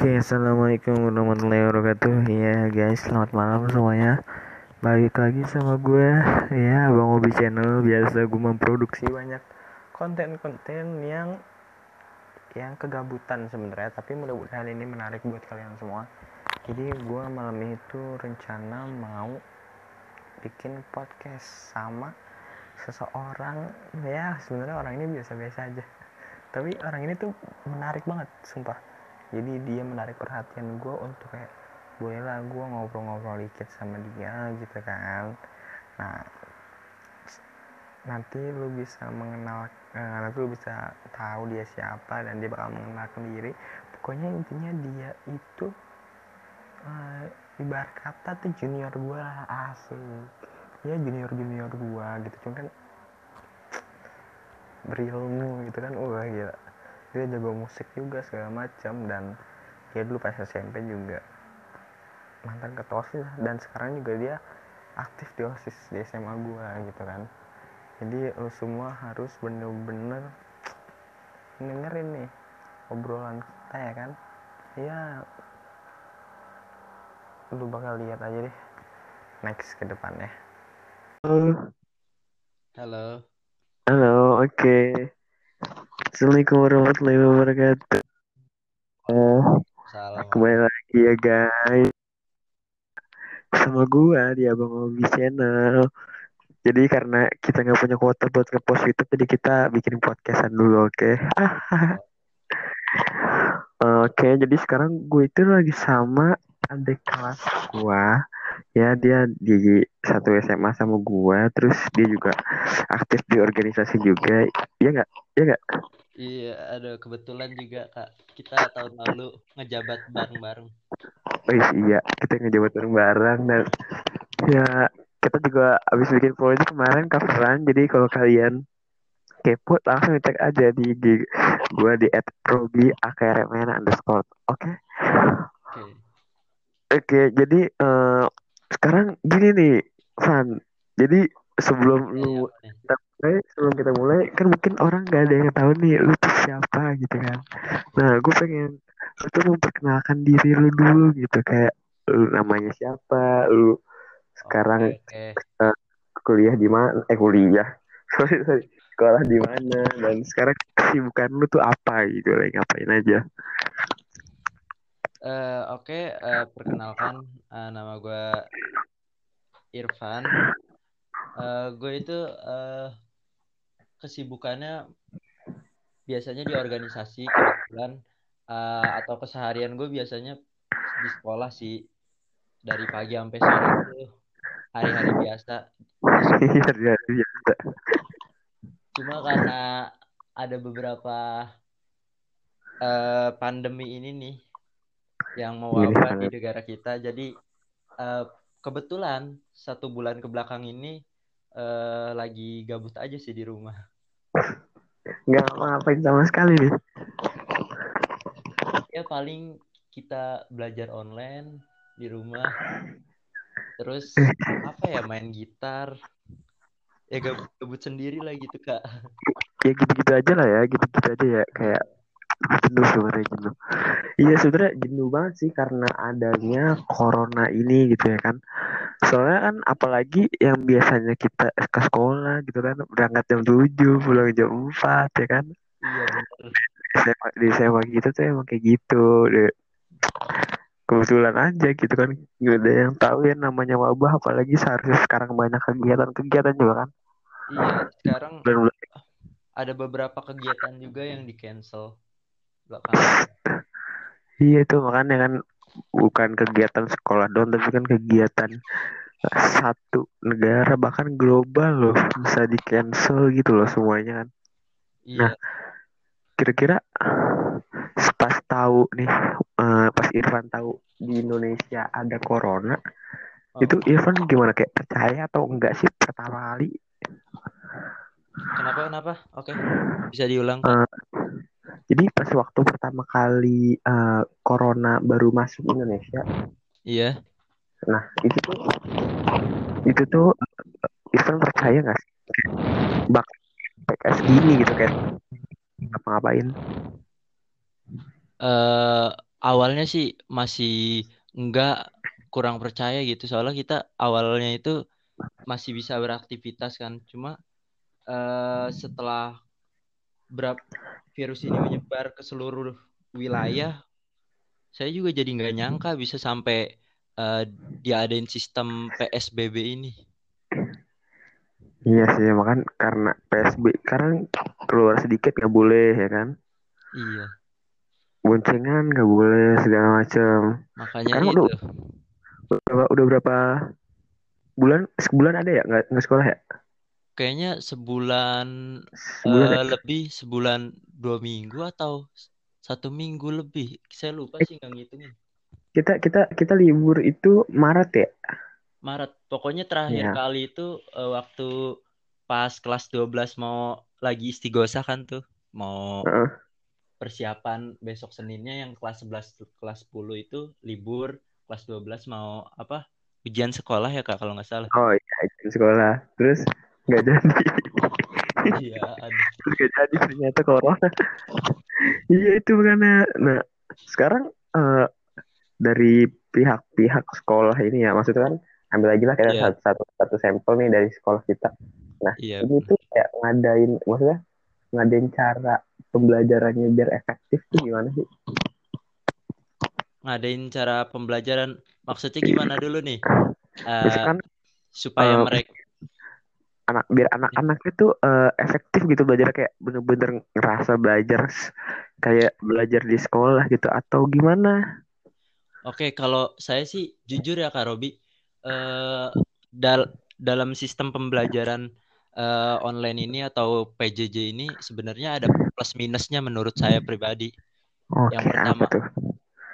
Oke, assalamualaikum warahmatullahi wabarakatuh. Ya guys, selamat malam semuanya. Balik lagi sama gue, ya Bang Obi Channel. Biasa gue memproduksi banyak konten-konten yang yang kegabutan sebenarnya, tapi mudah-mudahan ini menarik buat kalian semua. Jadi gue malam itu rencana mau bikin podcast sama seseorang ya sebenarnya orang ini biasa-biasa aja tapi orang ini tuh menarik banget sumpah jadi dia menarik perhatian gue untuk kayak bolehlah gue ngobrol-ngobrol dikit sama dia gitu kan. Nah nanti lu bisa mengenal uh, nanti lu bisa tahu dia siapa dan dia bakal mengenalkan diri pokoknya intinya dia itu uh, ibarat kata tuh junior gue lah asik ya junior junior gua gitu. Cuma kan berilmu gitu kan. Wah gila dia jago musik juga segala macam dan dia dulu pas SMP juga mantan ketua osis dan sekarang juga dia aktif di osis di SMA gua gitu kan jadi lo semua harus bener-bener dengerin nih obrolan kita ya kan ya lu bakal lihat aja deh next ke depannya Halo. Halo. Halo, oke. Okay. Assalamualaikum warahmatullahi wabarakatuh. Uh, kembali lagi ya guys. Sama gua di Abang Obi Channel. Jadi karena kita nggak punya kuota buat ngepost YouTube, jadi kita bikin podcastan dulu, oke? Okay? oke, okay, jadi sekarang gue itu lagi sama adik kelas gua ya dia di satu SMA sama gua terus dia juga aktif di organisasi juga. Ya nggak? Ya nggak? Iya ada kebetulan juga kak. Kita tahun lalu ngejabat bareng-bareng. Oh iya kita ngejabat bareng-bareng dan ya kita juga habis bikin project kemarin coveran. Jadi kalau kalian kepo langsung cek aja di di gua di @robi akrmn underscore. Oke? Okay? oke. Okay. oke okay, jadi uh, sekarang gini nih Van. Jadi sebelum lu kita mulai sebelum kita mulai kan mungkin orang gak ada yang tahu nih lu tuh siapa gitu kan. Nah gue pengen lu tuh memperkenalkan diri lu dulu gitu. Kayak lu namanya siapa lu sekarang okay, okay. Uh, kuliah di mana eh kuliah. Sorry sorry. Sekolah di mana dan sekarang kesibukan lu tuh apa gitu. Lagi ngapain aja Uh, Oke, okay, uh, perkenalkan uh, nama gue Irfan. Uh, gue itu uh, kesibukannya biasanya di organisasi kebetulan uh, atau keseharian gue biasanya di sekolah sih dari pagi sampai sore itu hari-hari biasa. Hari-hari biasa. Cuma karena ada beberapa uh, pandemi ini nih yang mewabah di negara kita. Jadi uh, kebetulan satu bulan ke belakang ini uh, lagi gabut aja sih di rumah. Nggak ngapain sama sekali nih. Ya paling kita belajar online di rumah. Terus apa ya main gitar. Ya gabut-gabut sendiri lah gitu kak. Ya gitu-gitu aja lah ya, gitu-gitu aja ya kayak jenuh sebenarnya jenuh iya sebenarnya jenuh banget sih karena adanya corona ini gitu ya kan. Soalnya kan apalagi yang biasanya kita ke sekolah gitu kan berangkat jam tujuh pulang jam empat ya kan. Iya di SMA kita tuh emang kayak gitu. Deh kebetulan aja gitu kan gak ada yang tahu ya namanya wabah apalagi seharusnya sekarang banyak kegiatan-kegiatan juga kan. Iya sekarang ada beberapa kegiatan juga yang di cancel iya itu makanya kan bukan kegiatan sekolah doang tapi kan kegiatan satu negara bahkan global loh bisa di cancel gitu loh semuanya kan iya. nah kira-kira pas tahu nih uh, pas Irfan tahu di Indonesia ada corona oh. itu Irfan gimana kayak percaya atau enggak sih pertama kali kenapa kenapa oke bisa diulang uh, jadi pas waktu pertama kali uh, corona baru masuk Indonesia. Iya. Nah itu tuh itu tuh Irfan percaya nggak sih bak PKS gini gitu kayak ngapa-ngapain? Uh, awalnya sih masih enggak kurang percaya gitu soalnya kita awalnya itu masih bisa beraktivitas kan cuma uh, setelah berapa virus ini menyebar ke seluruh wilayah saya juga jadi nggak nyangka bisa sampai uh, diadain sistem PSBB ini Iya sih, makan karena PSB sekarang keluar sedikit nggak boleh ya kan? Iya. Boncengan nggak boleh segala macam. Makanya sekarang itu. Udah, udah, udah berapa bulan? Sebulan ada ya nggak nggak sekolah ya? Kayaknya sebulan, sebulan uh, ya? lebih sebulan dua minggu atau satu minggu lebih. Saya lupa eh, sih nggak ngitungin. Kita kita kita libur itu Maret ya? Maret. Pokoknya terakhir ya. kali itu uh, waktu pas kelas 12 mau lagi istighosa kan tuh. Mau uh. persiapan besok Seninnya yang kelas 11 kelas 10 itu libur, kelas 12 mau apa? Ujian sekolah ya Kak kalau nggak salah. Oh iya, ujian sekolah. Terus nggak jadi. iya. Terus gak jadi ternyata corona. iya itu karena nah sekarang uh, dari pihak-pihak sekolah ini ya maksudnya kan ambil lagi lah kayak yeah. satu, satu satu sampel nih dari sekolah kita nah yeah. ini tuh kayak ngadain maksudnya ngadain cara pembelajarannya biar efektif tuh gimana sih ngadain cara pembelajaran maksudnya gimana dulu nih uh, supaya uh, mereka anak biar anak-anak itu uh, efektif gitu belajar kayak bener-bener ngerasa belajar kayak belajar di sekolah gitu atau gimana? Oke, kalau saya sih jujur ya Kak Robi, uh, dal dalam sistem pembelajaran uh, online ini atau PJJ ini sebenarnya ada plus minusnya menurut saya pribadi. Okay, yang pertama,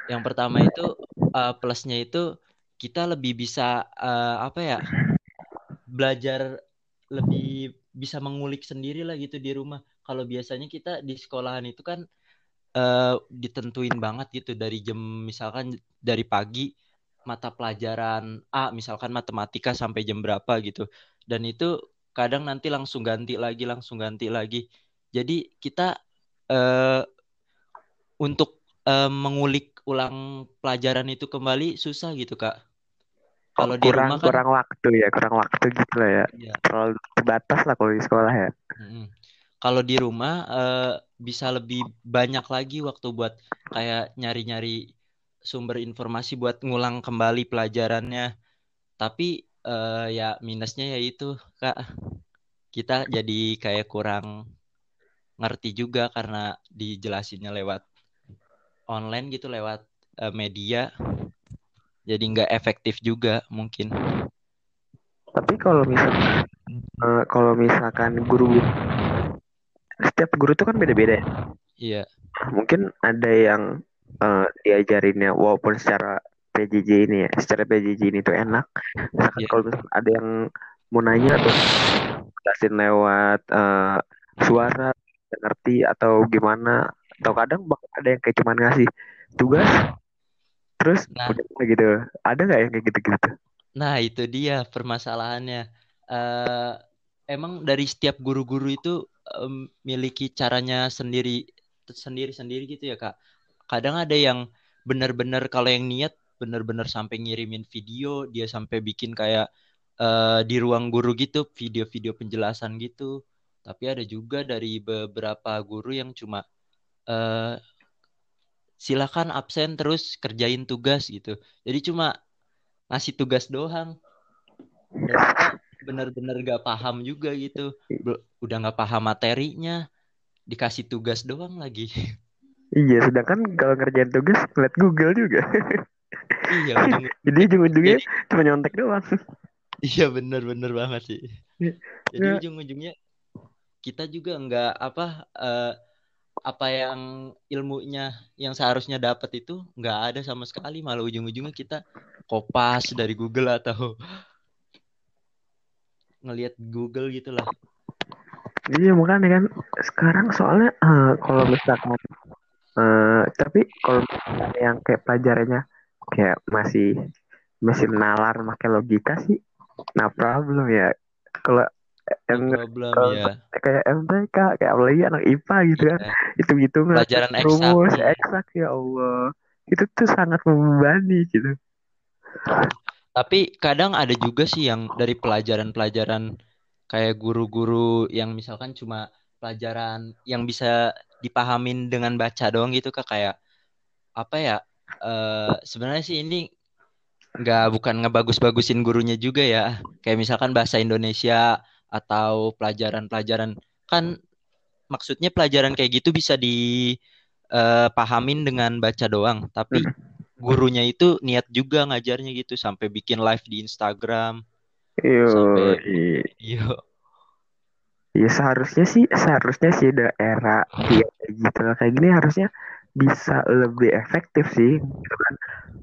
yang pertama itu uh, plusnya itu kita lebih bisa uh, apa ya belajar lebih bisa mengulik sendiri lah gitu di rumah. Kalau biasanya kita di sekolahan itu kan uh, ditentuin banget gitu dari jam misalkan dari pagi mata pelajaran A misalkan matematika sampai jam berapa gitu. Dan itu kadang nanti langsung ganti lagi langsung ganti lagi. Jadi kita uh, untuk uh, mengulik ulang pelajaran itu kembali susah gitu kak kalau di rumah kan kurang waktu ya kurang waktu gitu lah ya, ya. terlalu terbatas lah kalau di sekolah ya hmm. kalau di rumah uh, bisa lebih banyak lagi waktu buat kayak nyari-nyari sumber informasi buat ngulang kembali pelajarannya. Tapi uh, ya minusnya ya itu kak kita jadi kayak kurang ngerti juga karena dijelasinnya lewat online gitu lewat uh, media jadi nggak efektif juga mungkin tapi kalau misalkan uh, kalau misalkan guru setiap guru itu kan beda-beda ya? iya mungkin ada yang uh, diajarinnya walaupun secara PJJ ini ya secara PJJ ini tuh enak misalkan yeah. kalau ada yang mau nanya atau jelasin lewat uh, suara ngerti atau gimana atau kadang ada yang kayak cuman ngasih tugas terus nah, udah gitu. Ada nggak yang kayak gitu-gitu? Nah itu dia permasalahannya. Uh, emang dari setiap guru-guru itu um, miliki caranya sendiri sendiri sendiri gitu ya kak? Kadang ada yang benar-benar kalau yang niat benar-benar sampai ngirimin video dia sampai bikin kayak uh, di ruang guru gitu video-video penjelasan gitu. Tapi ada juga dari beberapa guru yang cuma uh, silakan absen terus kerjain tugas gitu jadi cuma ngasih tugas doang dan benar-benar gak paham juga gitu udah gak paham materinya dikasih tugas doang lagi Iya, sedangkan kalau ngerjain tugas ngeliat Google juga. Iya, Jadi ujung-ujungnya cuma nyontek doang. Iya, bener-bener banget sih. Jadi ya. ujung-ujungnya kita juga nggak apa uh, apa yang ilmunya yang seharusnya dapat itu nggak ada sama sekali malah ujung-ujungnya kita kopas dari Google atau ngelihat Google gitulah. Iya makanya kan sekarang soalnya uh, kalau misalkan Uh, tapi kalau yang kayak pelajarannya kayak masih masih nalar pakai logika sih nah problem ya kalau yang problem ya. kayak MTK kayak apalagi anak IPA gitu kan. Itu iya. gitu pelajaran rumus eksak ya Allah. Itu tuh sangat membebani gitu. Tapi kadang ada juga sih yang dari pelajaran-pelajaran kayak guru-guru yang misalkan cuma pelajaran yang bisa dipahamin dengan baca doang gitu kak kayak apa ya eh sebenarnya sih ini nggak bukan ngebagus-bagusin gurunya juga ya. Kayak misalkan bahasa Indonesia atau pelajaran-pelajaran. Kan maksudnya pelajaran kayak gitu bisa dipahamin dengan baca doang. Tapi gurunya itu niat juga ngajarnya gitu sampai bikin live di Instagram. Yo, sampai i- iya. Ya seharusnya sih seharusnya sih daerah ya kayak gitu. Kayak gini harusnya bisa lebih efektif sih. Gitu kan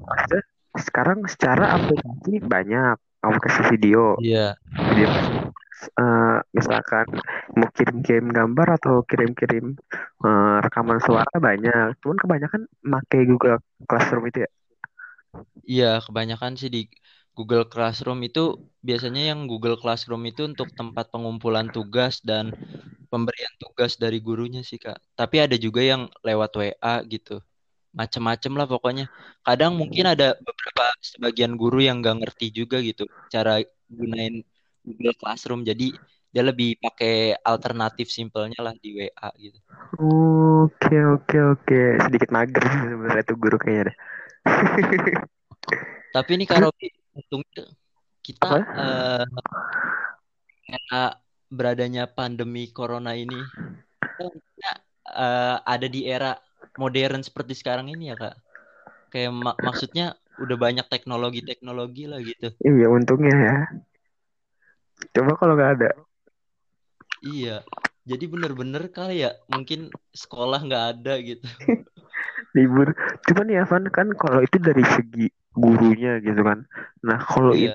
Maksudnya sekarang secara aplikasi banyak aplikasi video. Iya. Video eh, misalkan mau kirim-kirim gambar atau kirim-kirim eh, rekaman suara banyak cuman kebanyakan pakai Google Classroom itu ya Iya, kebanyakan sih di Google Classroom itu biasanya yang Google Classroom itu untuk tempat pengumpulan tugas dan pemberian tugas dari gurunya sih, Kak. Tapi ada juga yang lewat WA gitu. Macem-macem lah pokoknya. Kadang mungkin ada beberapa sebagian guru yang nggak ngerti juga gitu cara gunain Google Classroom. Jadi dia lebih pakai alternatif simpelnya lah di WA gitu. oke oke oke sedikit mager sebenarnya tuh guru kayaknya deh Tapi ini Robi, untungnya kita Apa? eh, era beradanya pandemi corona ini kita eh, ada di era modern seperti sekarang ini ya kak kayak mak- maksudnya udah banyak teknologi-teknologi lah gitu iya untungnya ya coba kalau nggak ada. Iya. Jadi bener-bener kali ya mungkin sekolah nggak ada gitu. Libur. Cuman ya Van kan kalau itu dari segi gurunya gitu kan. Nah kalau iya.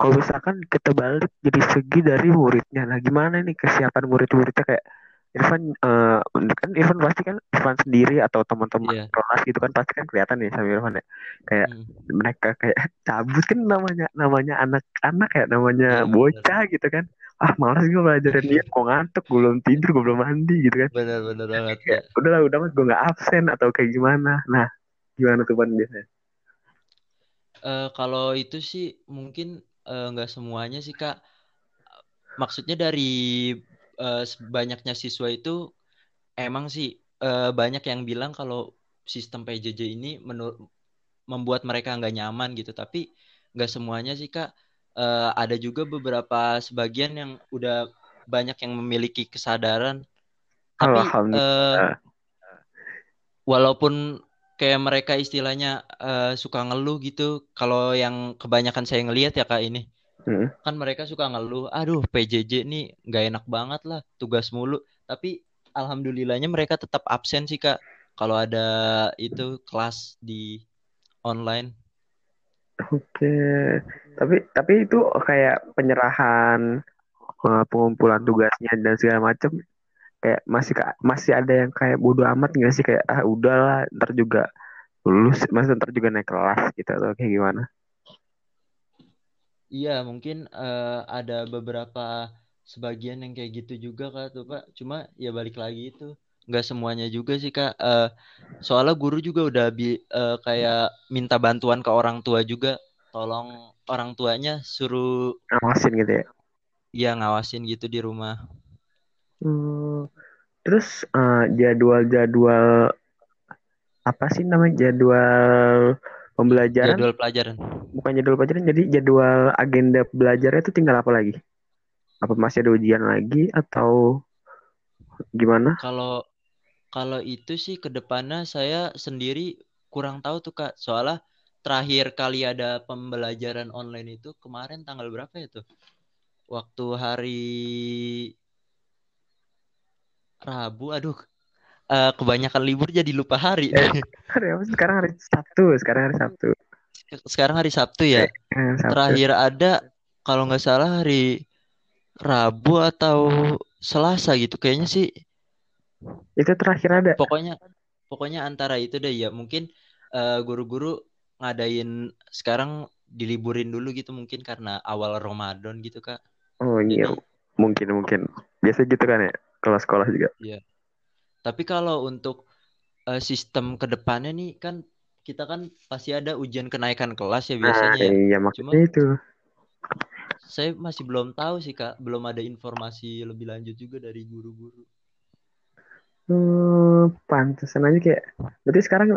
kalau misalkan kita balik jadi segi dari muridnya nah gimana nih kesiapan murid-muridnya? Kayak Irfan eh, kan Irfan pasti kan Irfan sendiri atau teman-teman iya. kelas gitu kan pasti kan kelihatan nih sama Irfan ya. Kayak Hmm, mereka kayak cabut kan namanya namanya anak-anak ya namanya iya bener. bocah gitu kan. Ah malas gue belajarin dia kok ngantuk gue belum tidur gue belum mandi gitu kan. Bener-bener banget ya udahlah udah mas gue nggak absen atau kayak gimana. Nah gimana tuh Pan biasanya? Eh, kalau itu sih mungkin eh, nggak semuanya sih kak. Maksudnya dari eh, banyaknya siswa itu emang sih eh, banyak yang bilang kalau sistem PJJ ini menur- membuat mereka nggak nyaman gitu. Tapi nggak semuanya sih kak. Eh, ada juga beberapa sebagian yang udah banyak yang memiliki kesadaran. Tapi alhamdulillah. walaupun kayak mereka istilahnya eh, suka ngeluh gitu kalau yang kebanyakan saya ngelihat ya kak ini Hmm. kan mereka suka ngeluh aduh PJJ nih nggak enak banget lah tugas mulu. Tapi alhamdulillahnya mereka tetap absen sih kak. Kalau ada itu kelas di online. Oke. Tapi tapi itu kayak penyerahan eh, pengumpulan tugasnya dan segala macam kayak masih masih ada yang kayak bodo amat nggak sih? Kayak ah udahlah ntar juga lulus masa ntar juga naik kelas gitu atau kayak gimana iya mungkin eh, ada beberapa sebagian yang kayak gitu juga kak tuh pak. Cuma ya balik lagi itu nggak semuanya juga sih kak. Eh, soalnya guru juga udah bi- eh, kayak minta bantuan ke orang tua juga. Tolong orang tuanya suruh ngawasin gitu ya? Ya ngawasin gitu di rumah. Hmm, terus jadwal-jadwal apa sih namanya? Jadwal pembelajaran? Jadwal pelajaran. Bukan jadwal pelajaran jadi jadwal agenda belajarnya itu tinggal apa lagi? Apa masih ada ujian lagi atau gimana? Kalau kalau itu sih ke depannya saya sendiri kurang tahu tuh kak. Soalnya terakhir kali ada pembelajaran online itu kemarin tanggal berapa ya tuh? Waktu hari Rabu aduh eh, kebanyakan libur jadi lupa hari. Hari apa? Sih? sekarang hari Sabtu sekarang hari Sabtu. Sekarang hari Sabtu ya? Eh, Sabtu. Terakhir ada kalau nggak salah hari Rabu atau Selasa gitu kayaknya sih. Itu terakhir ada. Pokoknya pokoknya antara itu deh ya. Mungkin eh, guru-guru ngadain sekarang diliburin dulu gitu mungkin karena awal Ramadan gitu kak. Oh iya. Jadi mungkin mungkin. Biasa gitu kan ya kalau sekolah juga. Ya tapi kalau untuk eh, sistem ke depannya nih kan kita kan pasti ada ujian kenaikan kelas ya Nah, biasanya ya. iya Cuma maksudnya itu. saya masih belum tahu sih kak, belum ada informasi lebih lanjut juga dari guru-guru. Hmm, pantesan aja kayak. Berarti sekarang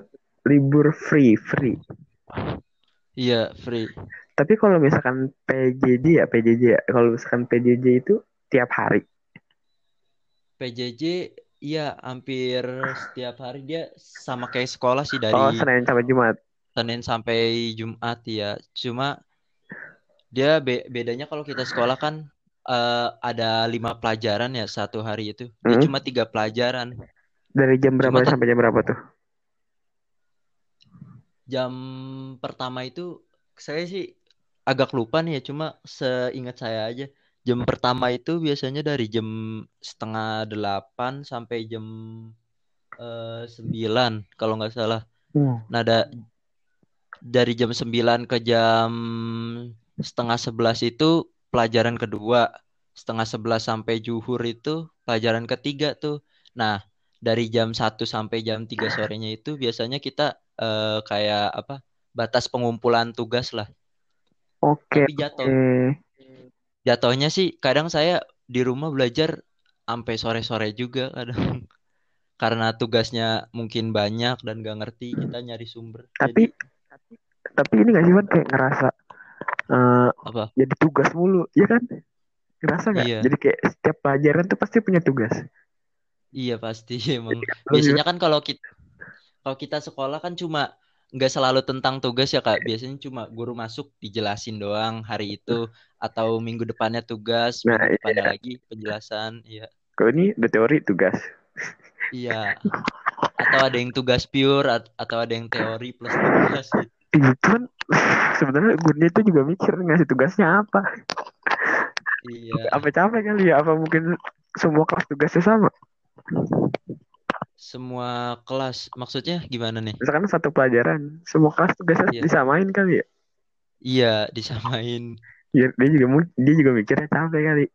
libur free, free. Iya free. Tapi kalau misalkan PJJ ya, PJJ ya. Kalau misalkan PJJ itu tiap hari. PJJ iya hampir setiap hari dia sama kayak sekolah sih dari Oh, Senin sampai Jumat. Senin sampai Jumat ya. Cuma dia be- bedanya kalau kita sekolah kan eh, ada lima pelajaran ya satu hari itu. Dia Hmm. cuma tiga pelajaran. Dari jam berapa Cuma sampai jam berapa tuh? jam pertama itu saya sih agak lupa nih ya. Cuma seingat saya aja jam pertama itu biasanya dari jam setengah delapan sampai jam eh, sembilan kalau nggak salah. Hmm. Nah, ada dari jam 9 ke jam setengah 11 itu pelajaran kedua. Setengah 11 sampai juhur itu pelajaran ketiga tuh. Nah, dari jam 1 sampai jam 3 sorenya itu biasanya kita eh, kayak apa? Batas pengumpulan tugas lah. Oke, Tapi jatuh. oke. Jatuhnya sih kadang saya di rumah belajar sampai sore-sore juga kadang. Karena tugasnya mungkin banyak dan gak ngerti, kita nyari sumber. Tapi Jadi tapi ini nggak sih Wan kayak ngerasa eh, apa? jadi tugas mulu, ya kan? Ngerasa nggak? Iya. Jadi kayak setiap pelajaran tuh pasti punya tugas. Iya pasti emang. Biasanya kan kalau kita kalau kita sekolah kan cuma nggak selalu tentang tugas ya Kak. Biasanya cuma guru masuk dijelasin doang hari itu atau minggu depannya tugas, Nah, minggu depannya iya. lagi penjelasan. Iya. Kalau ini udah teori tugas. Iya. Atau ada yang tugas pure at- atau ada yang teori plus tugas gitu. Iya, cuman sebenarnya gurunya itu juga mikir ngasih tugasnya apa. Iya. Apa capek kali ya? Apa mungkin semua kelas tugasnya sama? Semua kelas maksudnya gimana nih? Misalkan satu pelajaran, semua kelas tugasnya Iya. disamain kali ya? Iya, disamain. Dia, dia juga dia juga mikirnya capek kali.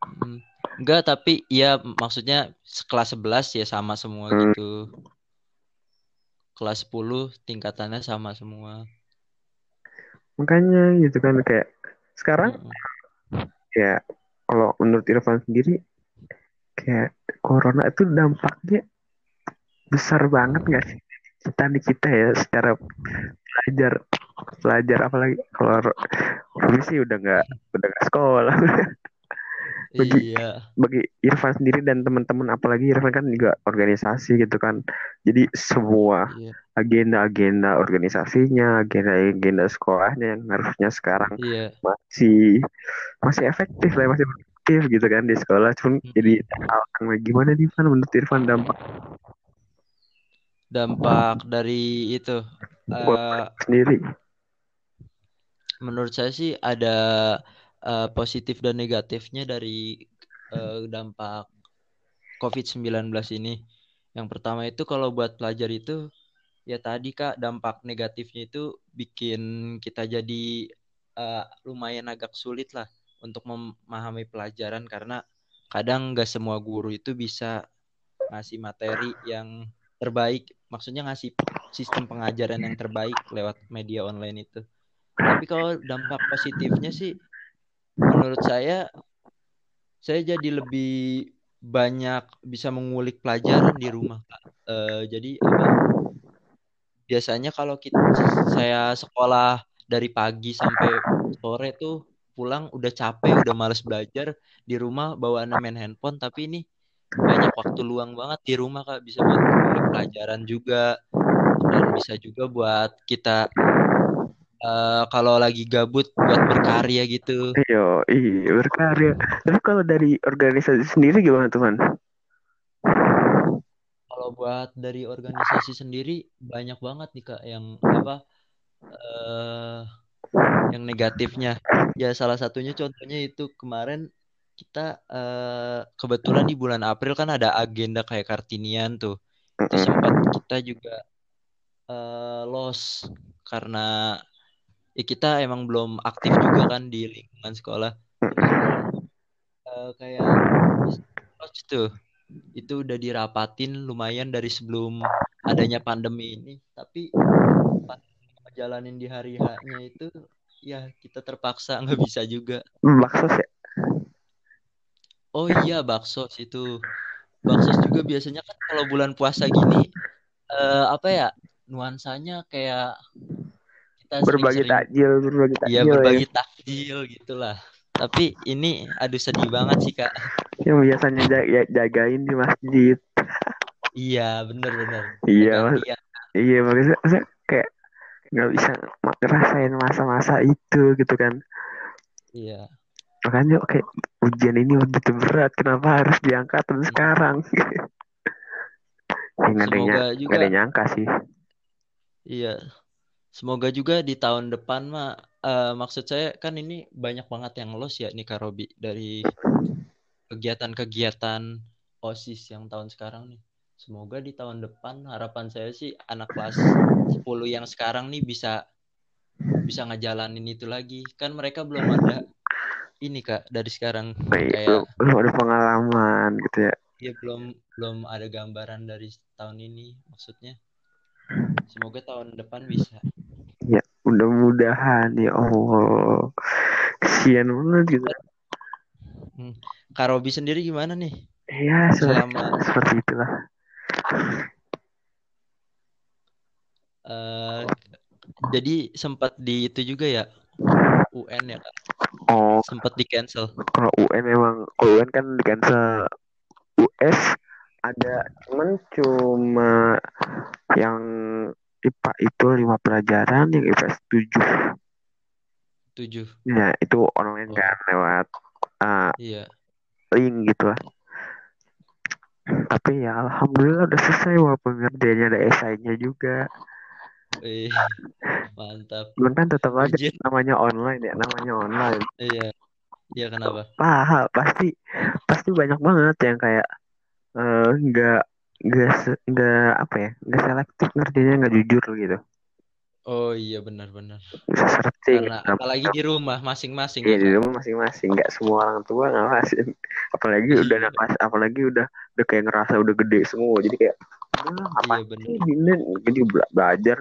Hmm. Enggak, tapi ya maksudnya kelas 11 ya sama semua Hmm. gitu. Kelas 10 tingkatannya sama semua. Makanya gitu kan kayak sekarang Mm-mm. ya kalau menurut Irfan sendiri kayak corona itu dampaknya besar banget nggak sih kita di kita ya secara pelajar pelajar apalagi kalau Robi sih udah nggak udah nggak sekolah. Bagi- Iya, bagi Irfan sendiri dan teman-teman apalagi Irfan kan juga organisasi gitu kan. Jadi semua iya, agenda-agenda organisasinya agenda-agenda sekolahnya yang harusnya sekarang iya. masih masih efektif lah masih produktif gitu kan di sekolah. Cuman Mm-mm. jadi yang gimana nih Irfan menurut Irfan dampak? Dampak dari itu eh, sendiri menurut saya sih ada eh, positif dan negatifnya dari eh, dampak COVID-19 ini. Yang pertama itu kalau buat pelajar itu ya tadi Kak dampak negatifnya itu bikin kita jadi eh, lumayan agak sulit lah untuk memahami pelajaran karena kadang nggak semua guru itu bisa ngasih materi yang terbaik, maksudnya ngasih sistem pengajaran yang terbaik lewat media online itu. Tapi kalau dampak positifnya sih menurut saya saya jadi lebih banyak bisa mengulik pelajaran di rumah Kak. Eh, jadi apa biasanya kalau kita saya sekolah dari pagi sampai sore tuh pulang udah capek udah males belajar di rumah bawaan main handphone tapi ini banyak waktu luang banget di rumah Kak bisa buat pelajaran juga dan bisa juga buat kita eh, kalau lagi gabut buat berkarya gitu Iya, iya berkarya. Tapi kalau dari organisasi sendiri gimana teman? Kalau buat dari organisasi sendiri banyak banget nih Kak yang apa eh yang negatifnya. Ya salah satunya contohnya itu kemarin kita eh kebetulan di bulan April kan ada agenda kayak Kartinian tuh. Itu sempat kita juga eh lost karena ya kita emang belum aktif juga kan di lingkungan sekolah. Eh, kayak coach tuh itu udah dirapatin lumayan dari sebelum adanya pandemi ini. Tapi jalanin di hari haknya itu ya kita terpaksa nggak bisa juga. Bakso sih oh iya bakso itu. Bakso juga biasanya kan kalau bulan puasa gini uh, apa ya nuansanya kayak kita berbagi takjil berbagi takjil iya berbagi ya. takjil gitulah. Tapi ini aduh sedih banget sih kak. Yang biasanya jaga, jagain di masjid. Iya bener bener. Iya mas iya maksudnya, maksudnya kayak nggak bisa ngerasain masa-masa itu gitu kan. Iya. Makanya oke ujian ini begitu berat kenapa harus diangkat terus hmm. sekarang? Ya, nggak juga ada nyangka sih. Iya semoga juga di tahun depan mah uh, maksud saya kan ini banyak banget yang los ya nih Karobi dari kegiatan-kegiatan osis yang tahun sekarang nih. Semoga di tahun depan harapan saya sih anak kelas 10 yang sekarang nih bisa bisa ngejalanin itu lagi. Kan mereka belum ada ini kak dari sekarang. Baik, kayak belum, ada pengalaman gitu ya. Iya belum belum ada gambaran dari tahun ini maksudnya. Semoga tahun depan bisa ya mudah-mudahan ya Allah kesian banget gitu hmm. Karobi sendiri gimana nih Iya, selama seperti itulah. Uh, jadi sempat di itu juga ya UN ya kak? Oh. Sempat di cancel. Kalau UN memang kalau UN kan di cancel. US ada cuman cuma yang IPA itu lima pelajaran yang IPS tujuh. Tujuh. Ya itu online oh. kan lewat uh, iya. link gitu lah tapi ya alhamdulillah udah selesai walaupun ngerjainnya ada esainya juga Eh, mantap. Cuman kan tetap aja Ujian. namanya online ya, namanya online. Iya. Iya kenapa? Paha pasti pasti banyak banget yang kayak eh, nggak uh, nggak nggak apa ya nggak selektif ngerjainnya nggak jujur gitu. Oh iya benar-benar. Searching. Karena apalagi di rumah masing-masing. Iya ya, di rumah masing-masing. Nggak semua orang tua ngawasin. Apalagi iya. udah nafas, apalagi udah udah kayak ngerasa udah gede semua. Jadi kayak apa iya, bener. Gini, jadi bela belajar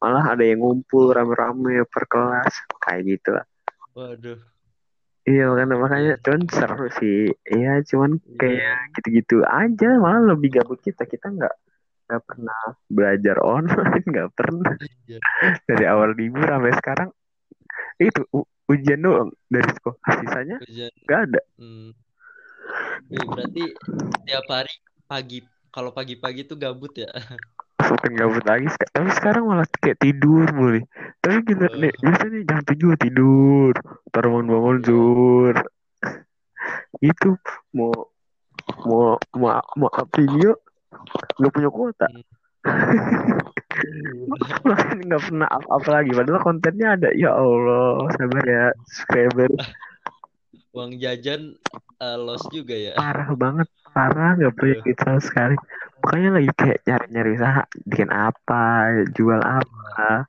malah ada yang ngumpul rame-rame per kelas kayak gitu lah. Waduh. Iya makanya makanya iya. cuman seru sih. Iya cuman iya. kayak gitu-gitu aja malah lebih gabut kita kita nggak nggak pernah belajar online nggak pernah iya. dari awal libur sampai sekarang itu ujian doang dari sekolah sisanya nggak ada hmm. ya, berarti tiap hari pagi kalau pagi-pagi tuh gabut ya bukan gabut lagi tapi sekarang malah kayak tidur mulai tapi kita uh. nih biasanya jangan tujuh tidur taruh bangun bangun zuhur. Itu mau mau mau mau video nggak punya kuota. Hmm. nggak pernah apa-apa lagi padahal kontennya ada. Ya Allah sabar ya subscriber. Uang jajan uh, loss juga ya. Parah banget parah nggak punya kita sekali makanya lagi kayak nyari-nyari usaha bikin apa jual apa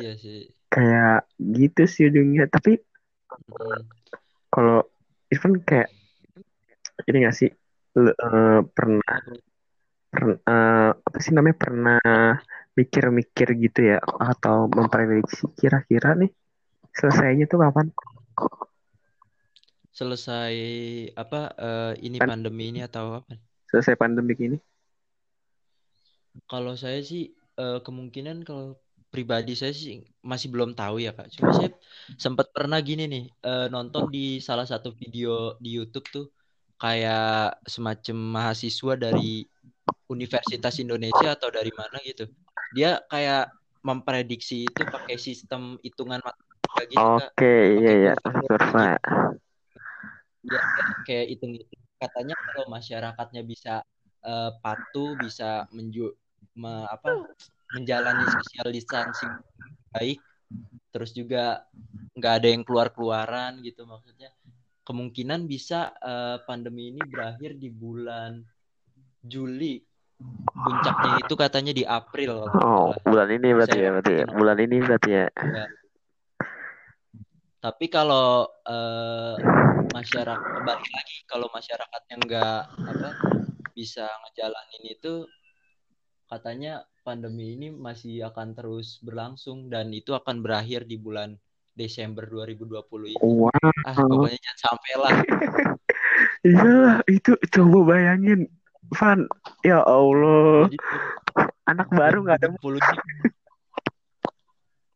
iya sih kayak gitu sih ujungnya tapi hmm. kalau Irfan kayak ini gak sih uh, pernah pernah uh, apa sih namanya pernah mikir-mikir gitu ya atau memprediksi kira-kira nih selesainya tuh kapan? Selesai apa uh, ini Pan pandemi ini atau apa? Selesai pandemi ini? Kalau saya sih uh, kemungkinan kalau pribadi saya sih masih belum tahu ya kak. Cuma saya sempat pernah gini nih uh, nonton di salah satu video di YouTube tuh kayak semacam mahasiswa dari Universitas Indonesia atau dari mana gitu. Dia kayak memprediksi itu pakai sistem hitungan matematika gitu. Oke, okay, iya iya, survei. Ya, kayak hitung itu katanya kalau masyarakatnya bisa uh, patuh, bisa menju me, apa menjalani social distancing baik, terus juga nggak ada yang keluar-keluaran gitu maksudnya kemungkinan bisa uh, pandemi ini berakhir di bulan Juli. Puncaknya itu katanya di April. Oh, bulan ini berarti ya, berarti ya. Bulan ini berarti ya. ya. Tapi kalau uh, masyarakat kembali lagi, kalau masyarakatnya nggak apa bisa ngejalanin itu, katanya pandemi ini masih akan terus berlangsung dan itu akan berakhir di bulan Desember 2020 ini. Wow. Ah, pokoknya jangan sampai lah. Iya, itu coba bayangin, Van. Ya Allah, Jadi anak baru nggak ada 2020 ini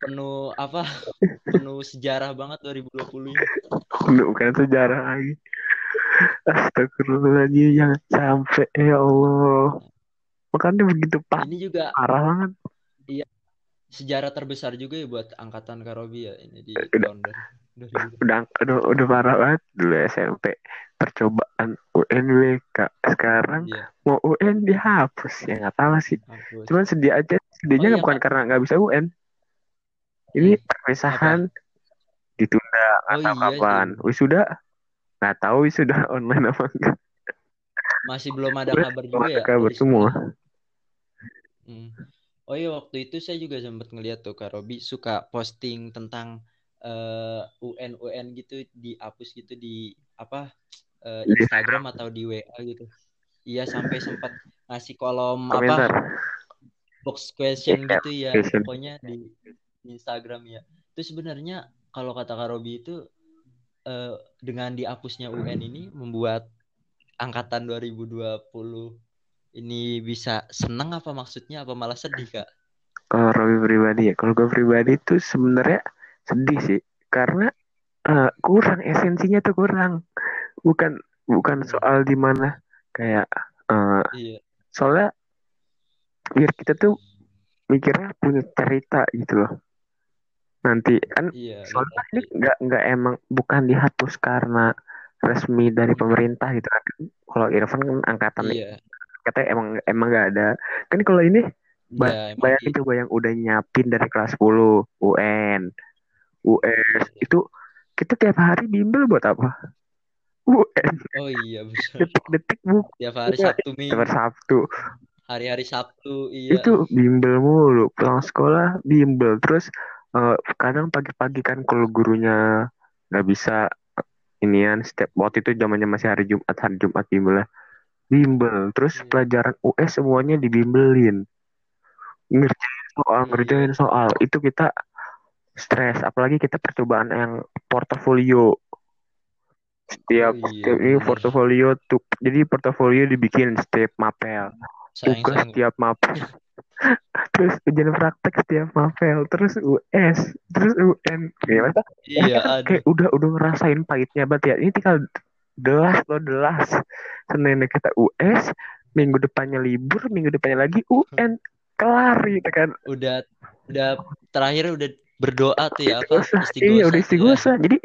penuh apa? Penuh sejarah banget 2020 ini. bukan sejarah lagi. Astagfirullahaladzim, jangan sampai. Ya Allah. Makanya begitu pas, Ini juga parah banget. sejarah terbesar juga ya buat angkatan Karobi ya ini di Udah. tahun 2020. Udah, udah, udah parah banget dulu SMP. Percobaan UNWK. Sekarang Iya, mau UN dihapus. Ya nggak tahu sih. hapus. Cuman sedih aja. Sedihnya Oh, iya, bukan Kak. karena nggak bisa UN. Ini Hmm. perpisahan ditunda nggak Oh, iya, kapan. Wisuda nggak tahu wisuda online apa enggak. Masih belum ada kabar juga ya kabar semua. Hmm. Oh iya waktu itu saya juga sempat ngeliat tuh Kak Robi suka posting tentang eh, UN UN gitu dihapus gitu di apa Di Instagram atau di WA gitu. Iya sampai sempat ngasih kolom apa komentar. box question Iya, gitu ya question. pokoknya di Instagram ya. Itu sebenarnya kalau kata Kak Robi itu eh, dengan dihapusnya UN ini membuat angkatan 2020 ini bisa seneng apa maksudnya apa malah sedih Kak? Kalau Robi pribadi ya, kalau gue pribadi tuh sebenarnya sedih sih, karena eh, kurang esensinya tuh kurang. Bukan bukan soal di mana kayak eh, Iya. soalnya biar kita tuh mikirnya punya cerita gitu loh. Nanti. Kan Iya, soalnya ini nggak nggak emang bukan dihapus karena resmi dari pemerintah gitu kan. Kalau Irfan kan angkatan Iya. katanya emang emang nggak ada. Kan kalau ini Ba- Iya, emang bayangin di- coba yang udah nyiapin dari kelas 10 UN, US itu kita tiap hari bimbel buat apa? UN Oh iya detik-detik bu Tiap hari Iya, Sabtu tiap Minggu, hari Sabtu. Hari-hari Sabtu, iya. itu bimbel mulu. Pulang sekolah bimbel. Terus eh, kadang pagi-pagi kan kalau gurunya nggak bisa inian setiap waktu itu zamannya masih hari Jumat hari Jumat bimbel bimbel terus Iya. pelajaran US semuanya dibimbelin. Ngerjain soal Iya. ngerjain soal. Itu kita stres apalagi kita percobaan yang portofolio. Setiap Oh iya, setiap ini portofolio tuh jadi portofolio dibikin setiap mapel. Tugas setiap mapel terus ujian praktek setiap mapel terus US terus UN gimana Iya, kayak udah udah ngerasain pahitnya banget ya ini tinggal delas lo delas Seninnya kita US minggu depannya libur minggu depannya lagi UN kelar gitu kan Udah udah terakhir udah berdoa tuh ya apa? Istighosa. Istighosa Iya udah tuh ya. istighosa. Jadi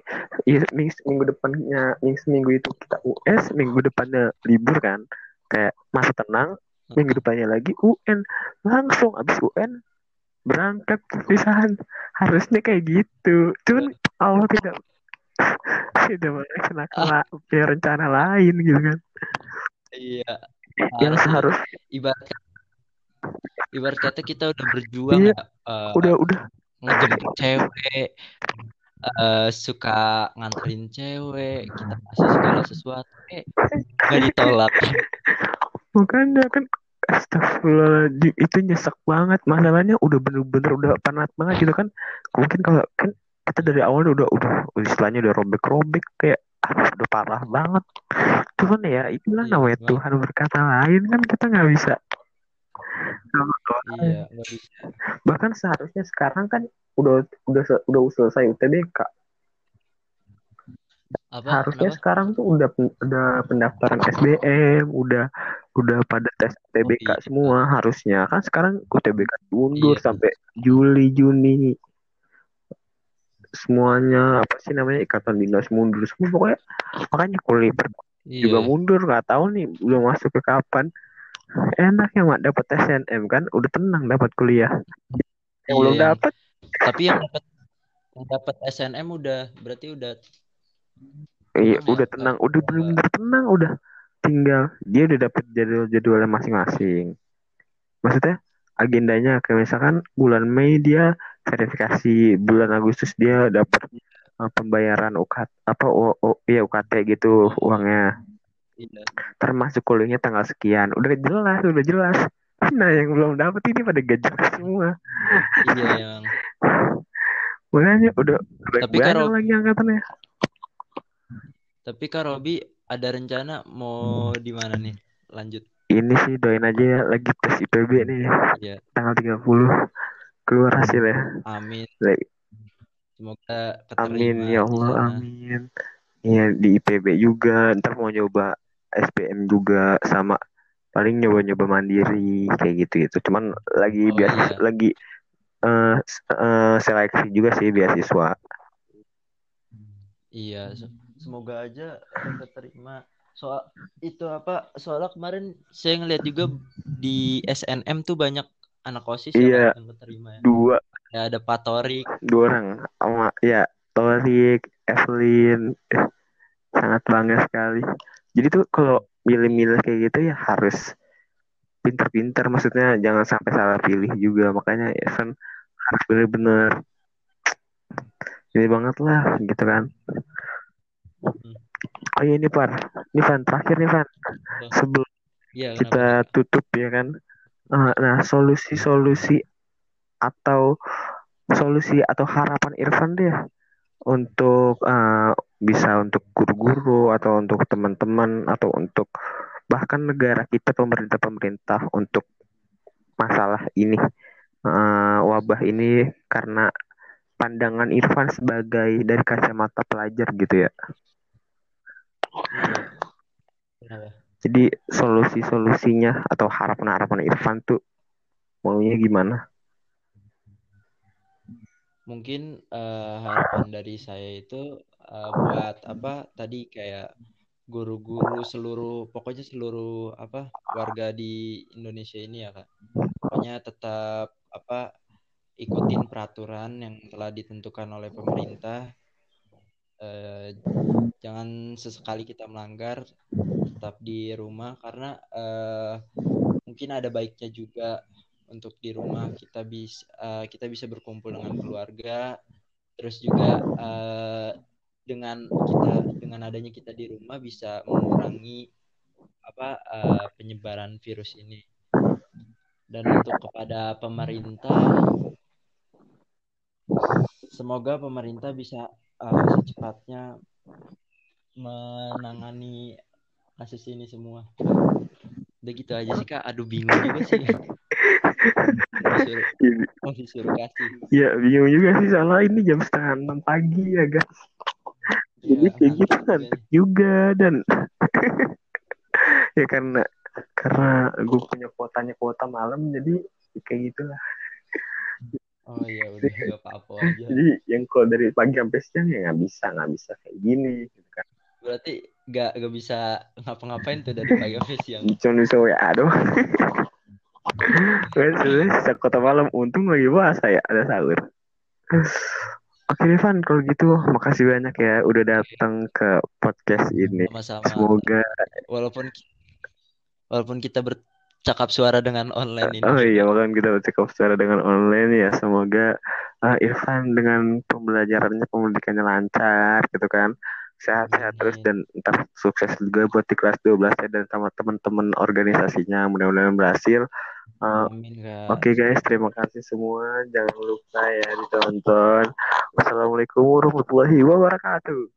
ya, minggu, minggu depannya minggu seminggu itu kita US, minggu depannya libur kan. Kayak masa tenang, minggu depannya lagi UN. Langsung abis UN berangkat perpisahan. Harusnya kayak gitu. Cuman Allah tidak tidak melaksanakan la- punya rencana lain gitu kan. Iya. Yang seharus ibarat ibarat kata kita udah berjuang Iya. ya eh, udah udah ngejemput cewek eh, suka nganterin cewek kita kasih segala sesuatu eh nggak ditolak Makanya kan Astagfirullahaladzim. Itu nyesek banget. Masalahnya udah bener-bener udah penat banget gitu kan. Mungkin kalau kan kita dari awal udah udah istilahnya udah robek-robek kayak ah, udah parah banget. Cuman ya itulah Iya, namanya Tuhan berkata lain kan. Kita nggak bisa. Iya bahkan seharusnya sekarang kan udah udah udah selesai UTBK apa? Harusnya kenapa? sekarang tuh udah udah pendaftaran SBM udah udah pada tes UTBK iya. semua harusnya. Kan sekarang UTBK diundur Iya. sampai Juli Juni. Semuanya apa sih namanya ikatan dinas mundur semua. Pokoknya makanya kuliah iya. juga mundur. Nggak tahu nih belum masuk ke kapan. Enak ya mak dapat SNM kan udah tenang dapat kuliah. Yang Iya, belum dapat tapi yang dapat yang dapat SNM udah berarti udah iya ya, udah tenang udah Udah bener-bener tenang udah tinggal dia udah dapat jadwal jadwalnya masing-masing maksudnya agendanya kayak misalkan bulan Mei dia verifikasi bulan Agustus dia dapat uh, pembayaran UKT apa o, o, iya UKT gitu uangnya iya termasuk kuliahnya tanggal sekian udah jelas udah jelas Nah yang belum dapat ini pada gajah semua. Iya yang. Makanya udah Tapi kalau- lagi angkatannya. Tapi Kak Robi ada rencana mau di mana nih? Lanjut. Ini sih doain aja ya lagi tes IPB nih Iya. tanggal 30 keluar hasil ya. Amin. Like, Semoga keterima Amin ya Allah, sana. amin. Iya di IPB juga, ntar mau nyoba SBM juga sama paling nyoba-nyoba mandiri kayak gitu-gitu. Cuman lagi Oh, biasa iya. lagi eh s- eh, seleksi juga sih beasiswa. Iya, semoga aja keterima. Soal itu apa? Soalnya kemarin saya ngeliat juga di SNM tuh banyak anak OSIS Iya. ya, yang keterima ya. Dua Ya ada Pak Torik. dua orang sama ya Torik, Evelyn eh, sangat bangga sekali. Jadi tuh kalau milih-milih kayak gitu ya harus pinter-pinter maksudnya jangan sampai salah pilih juga makanya Evan harus bener-bener ini banget lah gitu kan. Hmm. Oh iya ini Van, ini Van terakhir nih Van sebelum Iya, kita tutup ya kan. Eh, Nah solusi-solusi atau solusi atau harapan Irfan deh untuk eh, bisa untuk guru-guru atau untuk teman-teman atau untuk bahkan negara kita pemerintah-pemerintah untuk masalah ini eh, wabah ini karena pandangan Irfan sebagai dari kacamata pelajar gitu ya. Jadi solusi-solusinya atau harapan-harapan Irfan tuh maunya gimana? Mungkin eh, harapan dari saya itu eh, buat apa tadi kayak guru-guru seluruh pokoknya seluruh apa warga di Indonesia ini ya Kak. Pokoknya tetap apa ikutin peraturan yang telah ditentukan oleh pemerintah. Eh, jangan sesekali kita melanggar, tetap di rumah karena eh, mungkin ada baiknya juga untuk di rumah. Kita bisa eh, kita bisa berkumpul dengan keluarga terus juga eh, dengan kita dengan adanya kita di rumah bisa mengurangi apa eh, penyebaran virus ini. Dan untuk kepada pemerintah semoga pemerintah bisa eh, secepatnya menangani kasus ini semua. Udah gitu aja sih kak. Aduh bingung juga sih. Disuruh kasih Ya bingung juga sih. Soalnya ini jam setengah enam pagi ya guys. Jadi Iya, kayak gitu ngantuk juga ngantuk juga dan ya karena karena gue punya kuotanya kuota malam jadi kayak gitulah. Oh iya udah gak apa-apa aja. Jadi yang kalau dari pagi sampai siang ya nggak bisa nggak bisa kayak gini gitu kan. Berarti gak, gak bisa ngapa-ngapain tuh dari pagi sampai siang. Cuma bisa WA doang. Sebenarnya sisa kota malam untung lagi puasa ya ada sahur. Oke Evan kalau gitu makasih banyak ya udah datang ke podcast ini. Sama-sama. Semoga Walaupun walaupun kita bercakap suara dengan online ini. Oh iya, bahkan kita bercakap secara dengan online ya. Semoga uh, Irfan dengan pembelajarannya, pendidikannya lancar gitu kan. Sehat-sehat terus dan ntar sukses juga buat di kelas 12 ya dan sama teman-teman organisasinya. Mudah-mudahan berhasil. Uh. Oke guys, terima kasih semua. Jangan lupa ya ditonton. Wassalamualaikum warahmatullahi wabarakatuh.